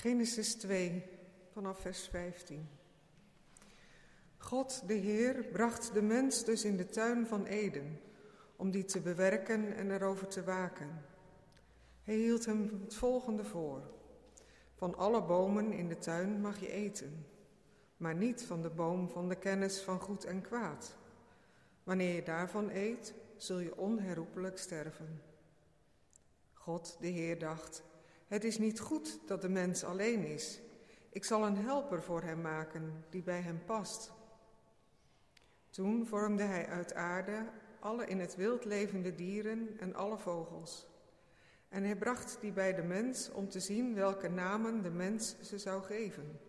Genesis 2, vanaf vers 15. God, de Heer, bracht de mens dus in de tuin van Eden, om die te bewerken en erover te waken. Hij hield hem het volgende voor. Van alle bomen in de tuin mag je eten, maar niet van de boom van de kennis van goed en kwaad. Wanneer je daarvan eet, zul je onherroepelijk sterven. God, de Heer, dacht, het is niet goed dat de mens alleen is. Ik zal een helper voor hem maken die bij hem past. Toen vormde hij uit aarde alle in het wild levende dieren en alle vogels. En hij bracht die bij de mens om te zien welke namen de mens ze zou geven.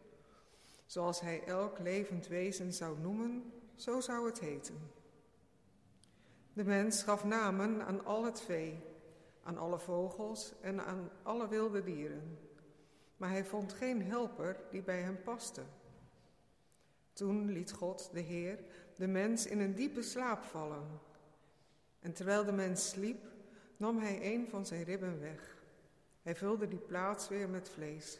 Zoals hij elk levend wezen zou noemen, zo zou het heten. De mens gaf namen aan al het vee, aan alle vogels en aan alle wilde dieren. Maar hij vond geen helper die bij hem paste. Toen liet God, de Heer, de mens in een diepe slaap vallen. En terwijl de mens sliep, nam hij een van zijn ribben weg. Hij vulde die plaats weer met vlees.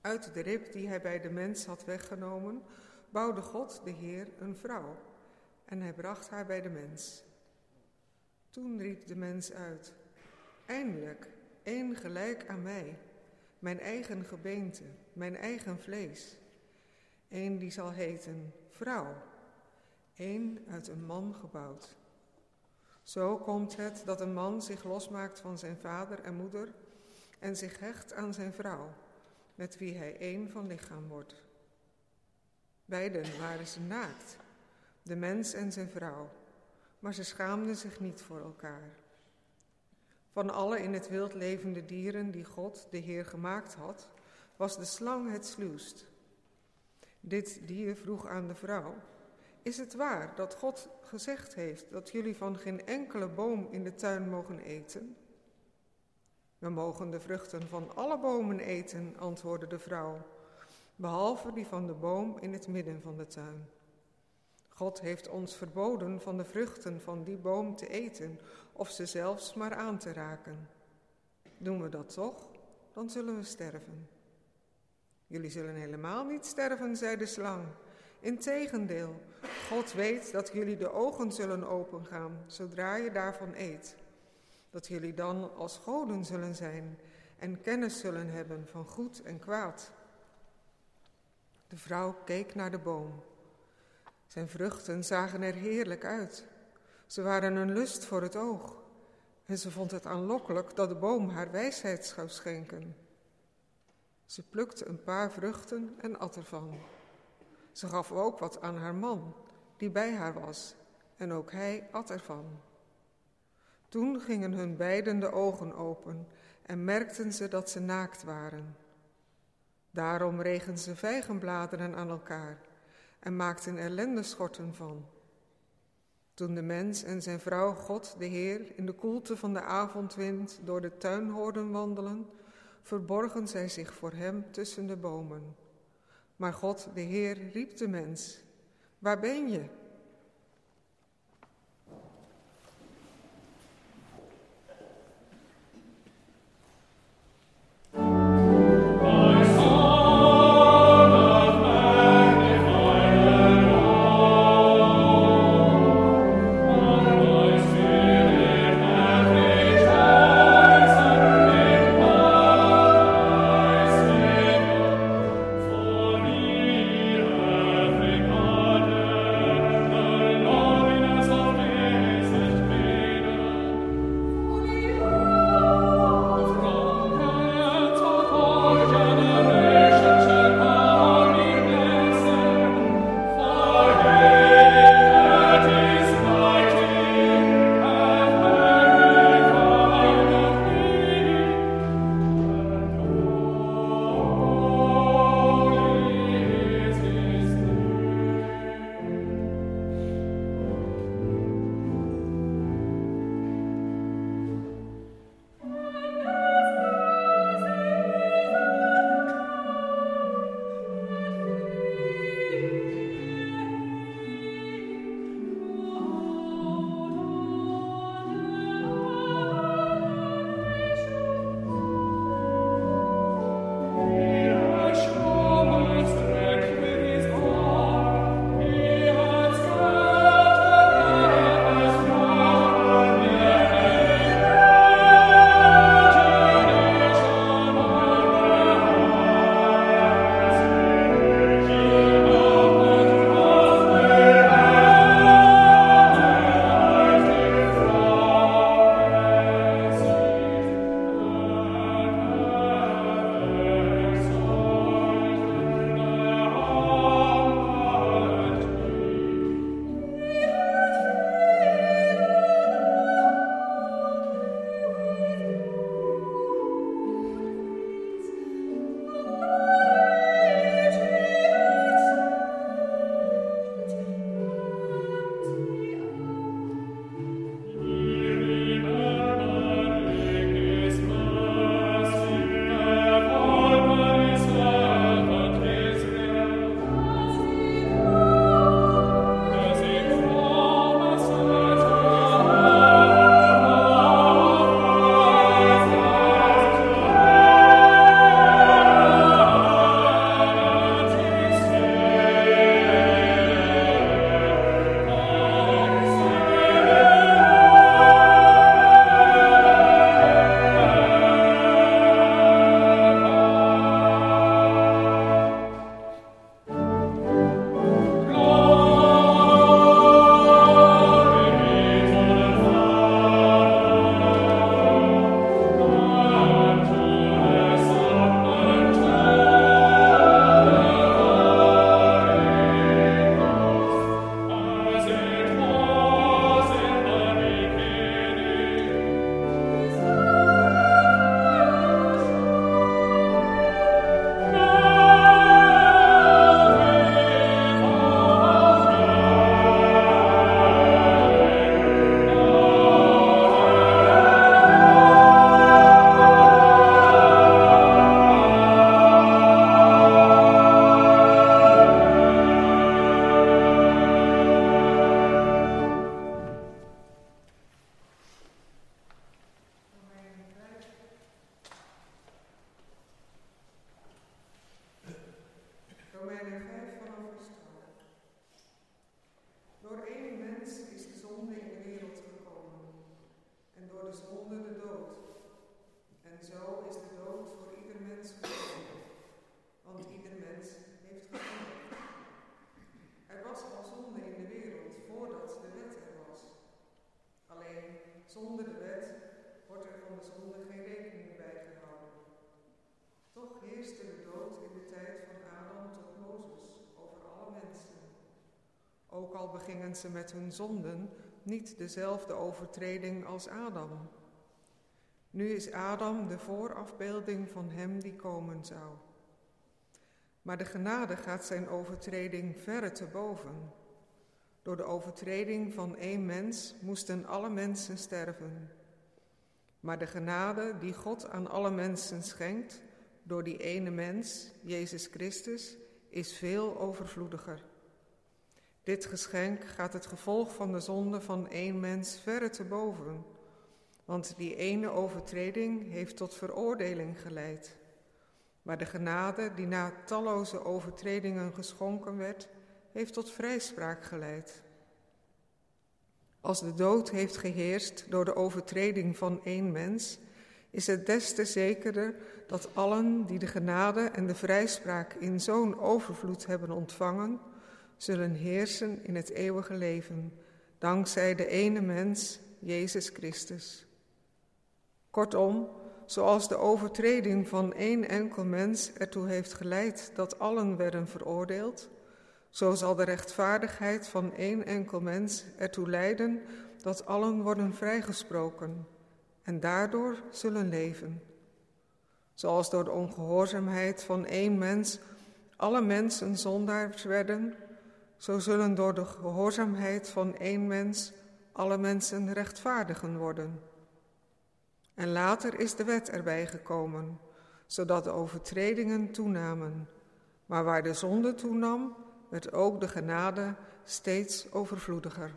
Uit de rib die hij bij de mens had weggenomen, bouwde God, de Heer, een vrouw. En hij bracht haar bij de mens. Toen riep de mens uit: Eindelijk, één gelijk aan mij, mijn eigen gebeente, mijn eigen vlees. Eén die zal heten vrouw, één uit een man gebouwd. Zo komt het dat een man zich losmaakt van zijn vader en moeder en zich hecht aan zijn vrouw, met wie hij één van lichaam wordt. Beiden waren ze naakt, de mens en zijn vrouw, maar ze schaamden zich niet voor elkaar. Van alle in het wild levende dieren die God, de Heer, gemaakt had, was de slang het sluwst. Dit dier vroeg aan de vrouw: Is het waar dat God gezegd heeft dat jullie van geen enkele boom in de tuin mogen eten? We mogen de vruchten van alle bomen eten, antwoordde de vrouw, behalve die van de boom in het midden van de tuin. God heeft ons verboden van de vruchten van die boom te eten of ze zelfs maar aan te raken. Doen we dat toch, dan zullen we sterven. Jullie zullen helemaal niet sterven, zei de slang. Integendeel, God weet dat jullie de ogen zullen opengaan zodra je daarvan eet. Dat jullie dan als goden zullen zijn en kennis zullen hebben van goed en kwaad. De vrouw keek naar de boom. Zijn vruchten zagen er heerlijk uit. Ze waren een lust voor het oog. En ze vond het aanlokkelijk dat de boom haar wijsheid zou schenken. Ze plukte een paar vruchten en at ervan. Ze gaf ook wat aan haar man, die bij haar was, en ook hij at ervan. Toen gingen hun beiden de ogen open en merkten ze dat ze naakt waren. Daarom regen ze vijgenbladeren aan elkaar en maakten er lendeschorten van. Toen de mens en zijn vrouw God, de Heer, in de koelte van de avondwind door de tuin hoorden wandelen, verborgen zij zich voor hem tussen de bomen. Maar God, de Heer, riep de mens: Waar ben je? Met hun zonden niet dezelfde overtreding als Adam. Nu is Adam de voorafbeelding van hem die komen zou. Maar de genade gaat zijn overtreding verre te boven. Door de overtreding van één mens moesten alle mensen sterven. Maar de genade die God aan alle mensen schenkt, door die ene mens, Jezus Christus, is veel overvloediger. Dit geschenk gaat het gevolg van de zonde van één mens verre te boven, want die ene overtreding heeft tot veroordeling geleid. Maar de genade die na talloze overtredingen geschonken werd, heeft tot vrijspraak geleid. Als de dood heeft geheerst door de overtreding van één mens, is het des te zekerder dat allen die de genade en de vrijspraak in zo'n overvloed hebben ontvangen, zullen heersen in het eeuwige leven, dankzij de ene mens, Jezus Christus. Kortom, zoals de overtreding van één enkel mens ertoe heeft geleid dat allen werden veroordeeld, zo zal de rechtvaardigheid van één enkel mens ertoe leiden dat allen worden vrijgesproken en daardoor zullen leven. Zoals door de ongehoorzaamheid van één mens alle mensen zondaars werden, zo zullen door de gehoorzaamheid van één mens alle mensen rechtvaardigen worden. En later is de wet erbij gekomen, zodat de overtredingen toenamen. Maar waar de zonde toenam, werd ook de genade steeds overvloediger.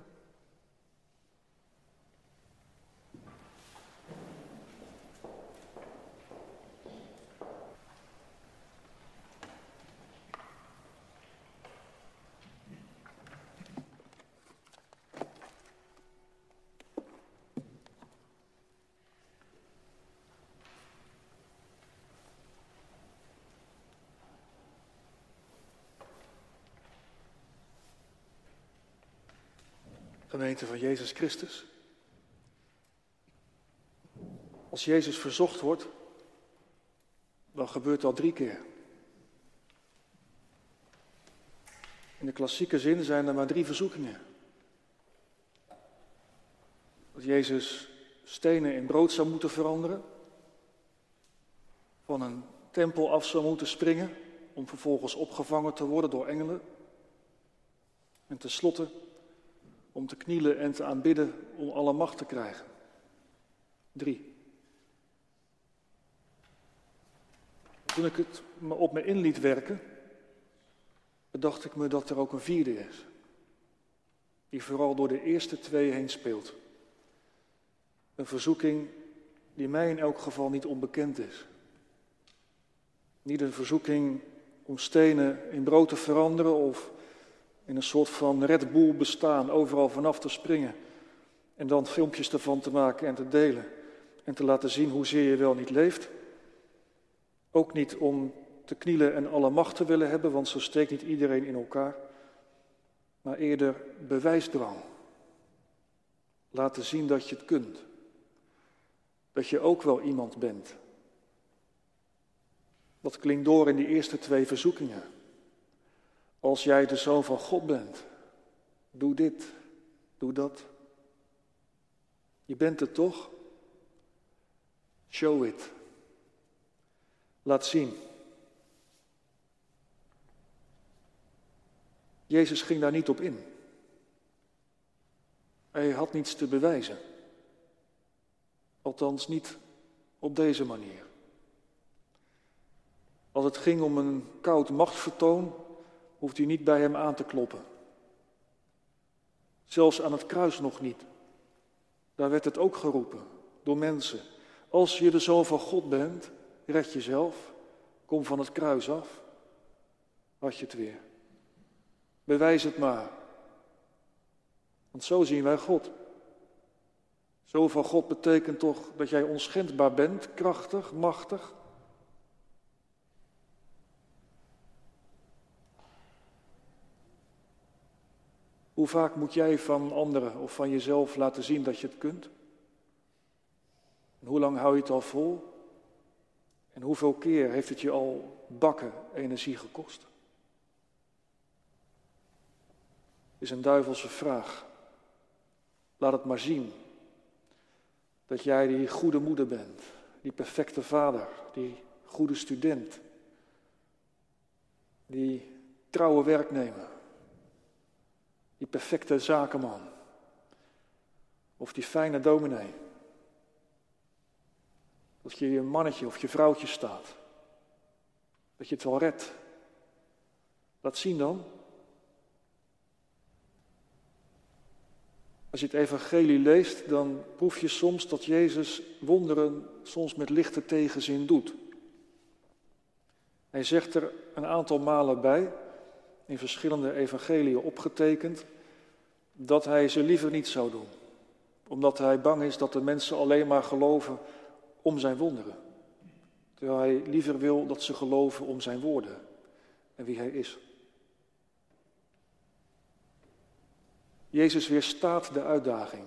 Gemeente van Jezus Christus. Als Jezus verzocht wordt, dan gebeurt dat drie keer. In de klassieke zin zijn er maar drie verzoekingen. Dat Jezus stenen in brood zou moeten veranderen, van een tempel af zou moeten springen om vervolgens opgevangen te worden door engelen. En tenslotte om te knielen en te aanbidden om alle macht te krijgen. Drie. Toen ik het me op me in liet werken, bedacht ik me dat er ook een vierde is. Die vooral door de eerste twee heen speelt. Een verzoeking die mij in elk geval niet onbekend is. Niet een verzoeking om stenen in brood te veranderen of in een soort van Red Bull bestaan, overal vanaf te springen. En dan filmpjes ervan te maken en te delen. En te laten zien hoezeer je wel niet leeft. Ook niet om te knielen en alle macht te willen hebben, want zo steekt niet iedereen in elkaar. Maar eerder bewijsdrang. Laten zien dat je het kunt. Dat je ook wel iemand bent. Dat klinkt door in die eerste twee verzoekingen. Als jij de zoon van God bent, doe dit, doe dat. Je bent het toch? Show it. Laat zien. Jezus ging daar niet op in. Hij had niets te bewijzen. Althans niet op deze manier. Als het ging om een koud machtsvertoon, hoeft u niet bij hem aan te kloppen. Zelfs aan het kruis nog niet. Daar werd het ook geroepen door mensen. Als je de zoon van God bent, red jezelf, kom van het kruis af. Had je het weer. Bewijs het maar. Want zo zien wij God. Zo van God betekent toch dat jij onschendbaar bent, krachtig, machtig, Hoe vaak moet jij van anderen of van jezelf laten zien dat je het kunt? En hoe lang hou je het al vol? En hoeveel keer heeft het je al bakken energie gekost? is een duivelse vraag. Laat het maar zien dat jij die goede moeder bent, die perfecte vader, die goede student, die trouwe werknemer, die perfecte zakenman of die fijne dominee. Dat je je mannetje of je vrouwtje staat. Dat je het wel redt. Laat zien dan. Als je het evangelie leest, dan proef je soms dat Jezus wonderen soms met lichte tegenzin doet. Hij zegt er een aantal malen bij, in verschillende evangeliën opgetekend, dat hij ze liever niet zou doen. Omdat hij bang is dat de mensen alleen maar geloven om zijn wonderen. Terwijl hij liever wil dat ze geloven om zijn woorden en wie hij is. Jezus weerstaat de uitdaging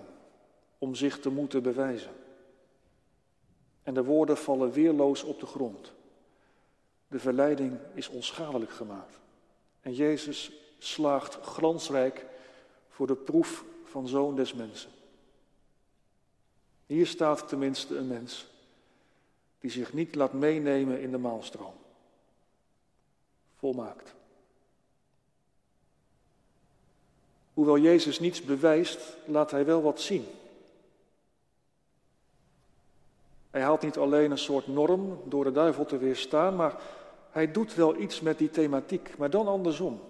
om zich te moeten bewijzen. En de woorden vallen weerloos op de grond. De verleiding is onschadelijk gemaakt. En Jezus slaagt glansrijk voor de proef van zoon des mensen. Hier staat tenminste een mens die zich niet laat meenemen in de maalstroom. Volmaakt. Hoewel Jezus niets bewijst, laat hij wel wat zien. Hij haalt niet alleen een soort norm door de duivel te weerstaan, maar hij doet wel iets met die thematiek, maar dan andersom.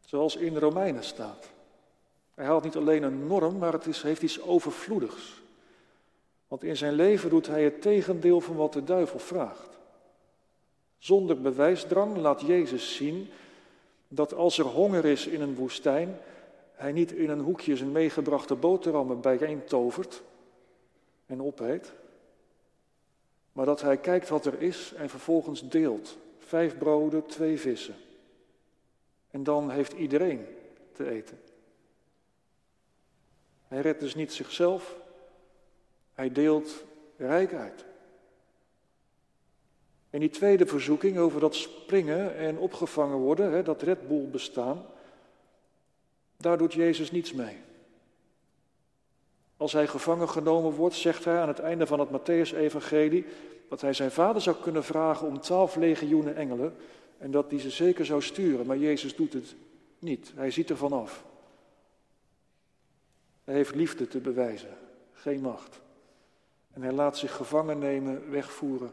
Zoals in Romeinen staat. Hij haalt niet alleen een norm, maar het is, heeft iets overvloedigs. Want in zijn leven doet hij het tegendeel van wat de duivel vraagt. Zonder bewijsdrang laat Jezus zien dat als er honger is in een woestijn, hij niet in een hoekje zijn meegebrachte boterhammen bijeen tovert en opeet, maar dat hij kijkt wat er is en vervolgens deelt. Vijf broden, twee vissen. En dan heeft iedereen te eten. Hij redt dus niet zichzelf, hij deelt rijk uit. En die tweede verzoeking over dat springen en opgevangen worden, hè, dat Red Bull bestaan, daar doet Jezus niets mee. Als hij gevangen genomen wordt, zegt hij aan het einde van het Matthäus-evangelie dat hij zijn vader zou kunnen vragen om twaalf legioenen engelen en dat die ze zeker zou sturen, maar Jezus doet het niet. Hij ziet er vanaf. Hij heeft liefde te bewijzen, geen macht. En hij laat zich gevangen nemen, wegvoeren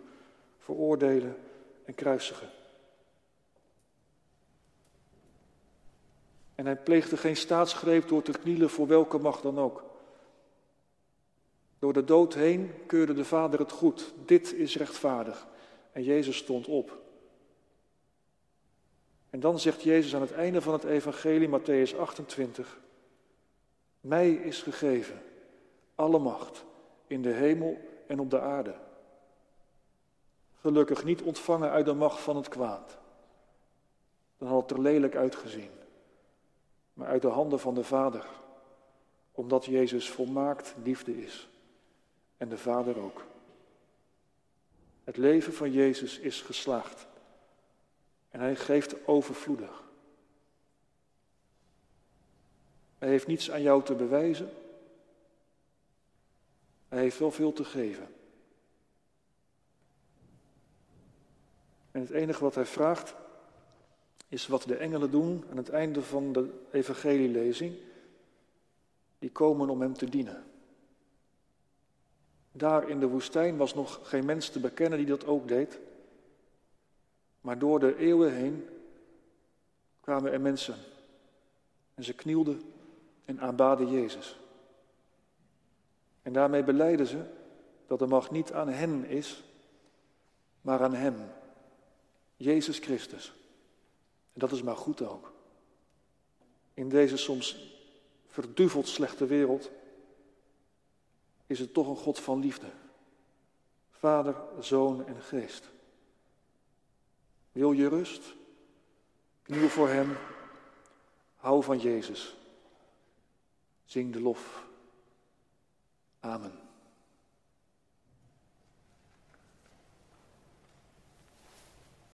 veroordelen en kruisigen. En hij pleegde geen staatsgreep door te knielen voor welke macht dan ook. Door de dood heen keurde de Vader het goed. Dit is rechtvaardig. En Jezus stond op. En dan zegt Jezus aan het einde van het evangelie, Matthäus 28, Mij is gegeven alle macht in de hemel en op de aarde. Gelukkig niet ontvangen uit de macht van het kwaad. Dan had het er lelijk uitgezien. Maar uit de handen van de Vader, omdat Jezus volmaakt liefde is. En de Vader ook. Het leven van Jezus is geslaagd. En hij geeft overvloedig. Hij heeft niets aan jou te bewijzen. Hij heeft wel veel te geven. En het enige wat hij vraagt is wat de engelen doen aan het einde van de evangelielezing. Die komen om hem te dienen. Daar in de woestijn was nog geen mens te bekennen die dat ook deed. Maar door de eeuwen heen kwamen er mensen. En ze knielden en aanbaden Jezus. En daarmee beleiden ze dat de macht niet aan hen is, maar aan Hem. Jezus Christus. En dat is maar goed ook. In deze soms verduveld slechte wereld is het toch een God van liefde. Vader, Zoon en Geest. Wil je rust? Kniel voor Hem. Hou van Jezus. Zing de lof. Amen.